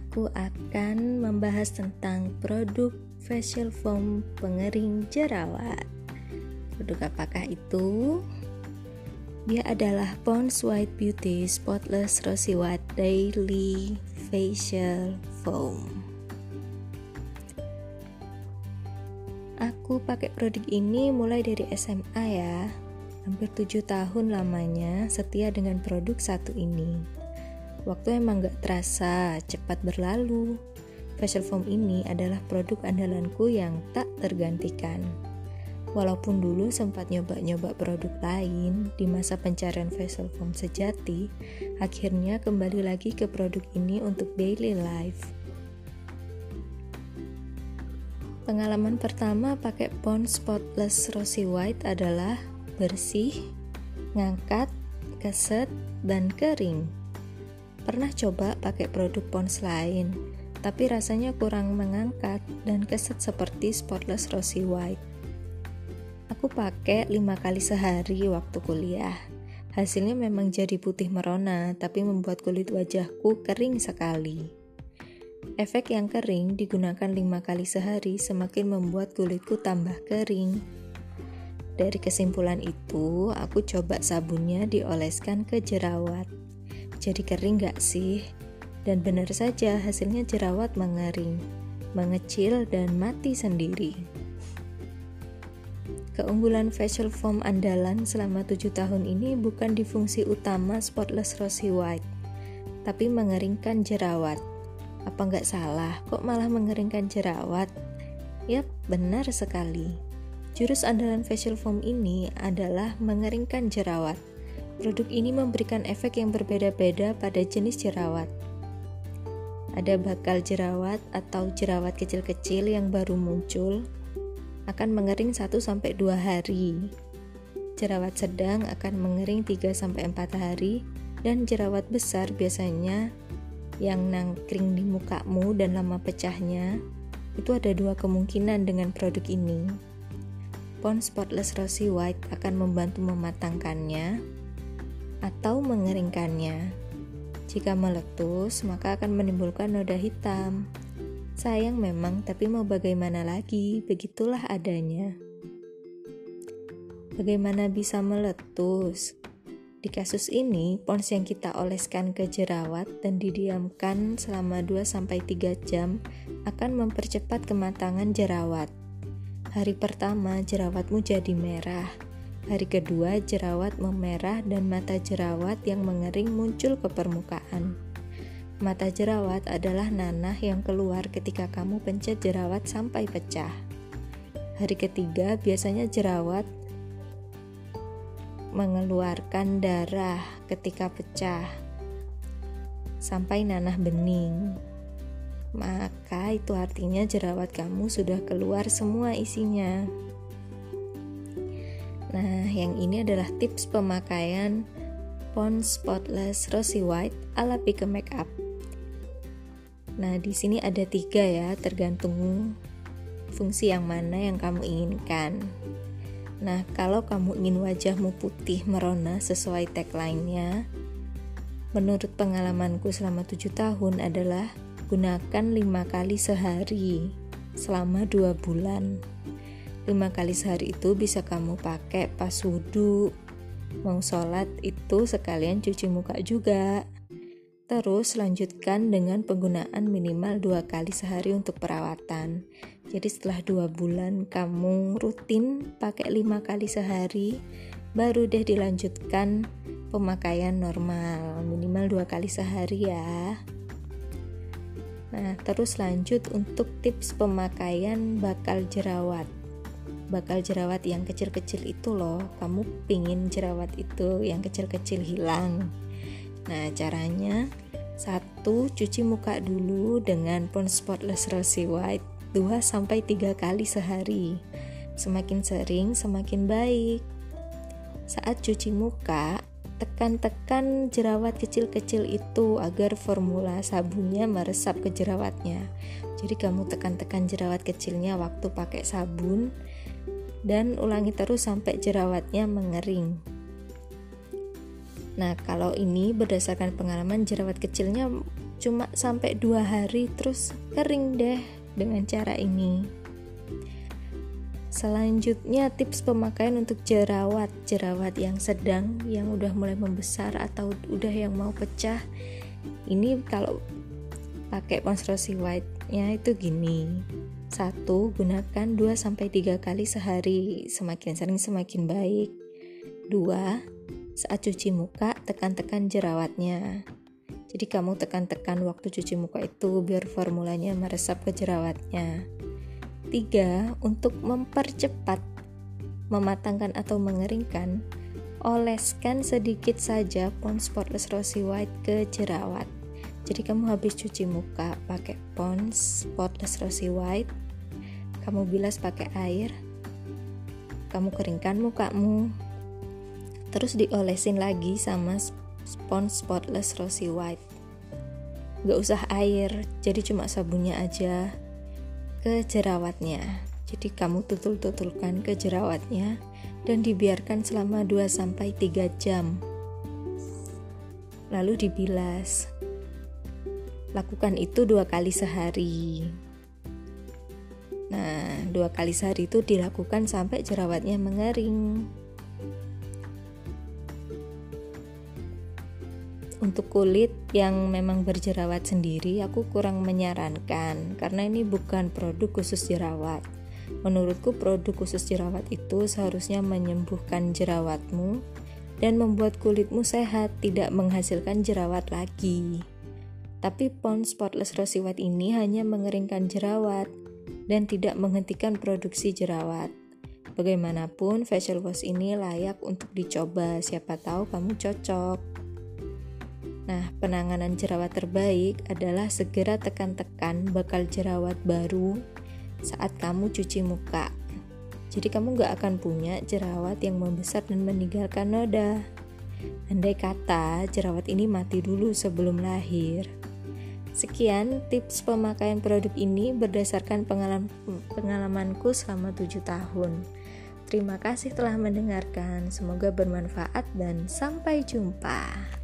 aku akan membahas tentang produk facial foam pengering jerawat. Produk apakah itu? Dia adalah Pond's White Beauty Spotless Rosy White Daily Facial Foam. Aku pakai produk ini mulai dari SMA ya. Hampir 7 tahun lamanya setia dengan produk satu ini. Waktu emang gak terasa, cepat berlalu. Facial foam ini adalah produk andalanku yang tak tergantikan. Walaupun dulu sempat nyoba-nyoba produk lain di masa pencarian facial foam sejati, akhirnya kembali lagi ke produk ini untuk daily life. Pengalaman pertama pakai Pond Spotless Rosy White adalah bersih, ngangkat, keset, dan kering. Pernah coba pakai produk Pons lain, tapi rasanya kurang mengangkat dan keset seperti Spotless Rosy White. Aku pakai 5 kali sehari waktu kuliah. Hasilnya memang jadi putih merona, tapi membuat kulit wajahku kering sekali. Efek yang kering digunakan 5 kali sehari semakin membuat kulitku tambah kering. Dari kesimpulan itu, aku coba sabunnya dioleskan ke jerawat. Jadi kering gak sih? Dan benar saja hasilnya jerawat mengering, mengecil dan mati sendiri. Keunggulan facial foam andalan selama 7 tahun ini bukan di fungsi utama Spotless Rosy White, tapi mengeringkan jerawat. Apa nggak salah, kok malah mengeringkan jerawat? Yap, benar sekali. Jurus andalan facial foam ini adalah mengeringkan jerawat. Produk ini memberikan efek yang berbeda-beda pada jenis jerawat. Ada bakal jerawat atau jerawat kecil-kecil yang baru muncul akan mengering 1-2 hari. Jerawat sedang akan mengering 3-4 hari dan jerawat besar biasanya yang nangkring di mukamu dan lama pecahnya itu ada dua kemungkinan dengan produk ini. Pond Spotless Rosy White akan membantu mematangkannya atau mengeringkannya. Jika meletus, maka akan menimbulkan noda hitam. Sayang memang, tapi mau bagaimana lagi, begitulah adanya. Bagaimana bisa meletus? Di kasus ini, pons yang kita oleskan ke jerawat dan didiamkan selama 2-3 jam akan mempercepat kematangan jerawat. Hari pertama, jerawatmu jadi merah Hari kedua, jerawat memerah dan mata jerawat yang mengering muncul ke permukaan. Mata jerawat adalah nanah yang keluar ketika kamu pencet jerawat sampai pecah. Hari ketiga, biasanya jerawat mengeluarkan darah ketika pecah sampai nanah bening. Maka itu artinya jerawat kamu sudah keluar semua isinya. Nah, yang ini adalah tips pemakaian Pond Spotless Rosy White ala Pike Makeup. Nah, di sini ada tiga ya, tergantung fungsi yang mana yang kamu inginkan. Nah, kalau kamu ingin wajahmu putih merona sesuai tagline-nya, menurut pengalamanku selama 7 tahun adalah gunakan 5 kali sehari selama 2 bulan lima kali sehari itu bisa kamu pakai pas wudhu. Mau sholat itu sekalian cuci muka juga. Terus lanjutkan dengan penggunaan minimal dua kali sehari untuk perawatan. Jadi setelah dua bulan kamu rutin pakai lima kali sehari baru deh dilanjutkan pemakaian normal. Minimal dua kali sehari ya. Nah, terus lanjut untuk tips pemakaian bakal jerawat bakal jerawat yang kecil-kecil itu loh. Kamu pingin jerawat itu yang kecil-kecil hilang. Nah caranya satu cuci muka dulu dengan Pond Spotless Rosy White 2-3 kali sehari. Semakin sering semakin baik. Saat cuci muka tekan-tekan jerawat kecil-kecil itu agar formula sabunnya meresap ke jerawatnya. Jadi kamu tekan-tekan jerawat kecilnya waktu pakai sabun dan ulangi terus sampai jerawatnya mengering. Nah, kalau ini berdasarkan pengalaman jerawat kecilnya cuma sampai dua hari terus kering deh dengan cara ini. Selanjutnya tips pemakaian untuk jerawat. Jerawat yang sedang, yang udah mulai membesar atau udah yang mau pecah. Ini kalau pakai Pond's Rosy White nya itu gini satu, gunakan 2-3 kali sehari, semakin sering semakin baik. Dua, saat cuci muka, tekan-tekan jerawatnya. Jadi kamu tekan-tekan waktu cuci muka itu biar formulanya meresap ke jerawatnya. Tiga, untuk mempercepat mematangkan atau mengeringkan, oleskan sedikit saja Pond's Spotless Rosy White ke jerawat. Jadi kamu habis cuci muka pakai Pond's Spotless Rosy White, kamu bilas pakai air, kamu keringkan mukamu, terus diolesin lagi sama Pond's Spotless Rosy White. Gak usah air, jadi cuma sabunnya aja ke jerawatnya. Jadi kamu tutul-tutulkan ke jerawatnya dan dibiarkan selama 2-3 jam. Lalu dibilas lakukan itu dua kali sehari. Nah, dua kali sehari itu dilakukan sampai jerawatnya mengering. Untuk kulit yang memang berjerawat sendiri, aku kurang menyarankan karena ini bukan produk khusus jerawat. Menurutku, produk khusus jerawat itu seharusnya menyembuhkan jerawatmu dan membuat kulitmu sehat, tidak menghasilkan jerawat lagi. Tapi Pond's Spotless Rosy White ini hanya mengeringkan jerawat dan tidak menghentikan produksi jerawat. Bagaimanapun, facial wash ini layak untuk dicoba, siapa tahu kamu cocok. Nah, penanganan jerawat terbaik adalah segera tekan-tekan bakal jerawat baru saat kamu cuci muka. Jadi kamu gak akan punya jerawat yang membesar dan meninggalkan noda. Andai kata jerawat ini mati dulu sebelum lahir. Sekian tips pemakaian produk ini berdasarkan pengalaman, pengalamanku selama 7 tahun. Terima kasih telah mendengarkan, semoga bermanfaat dan sampai jumpa.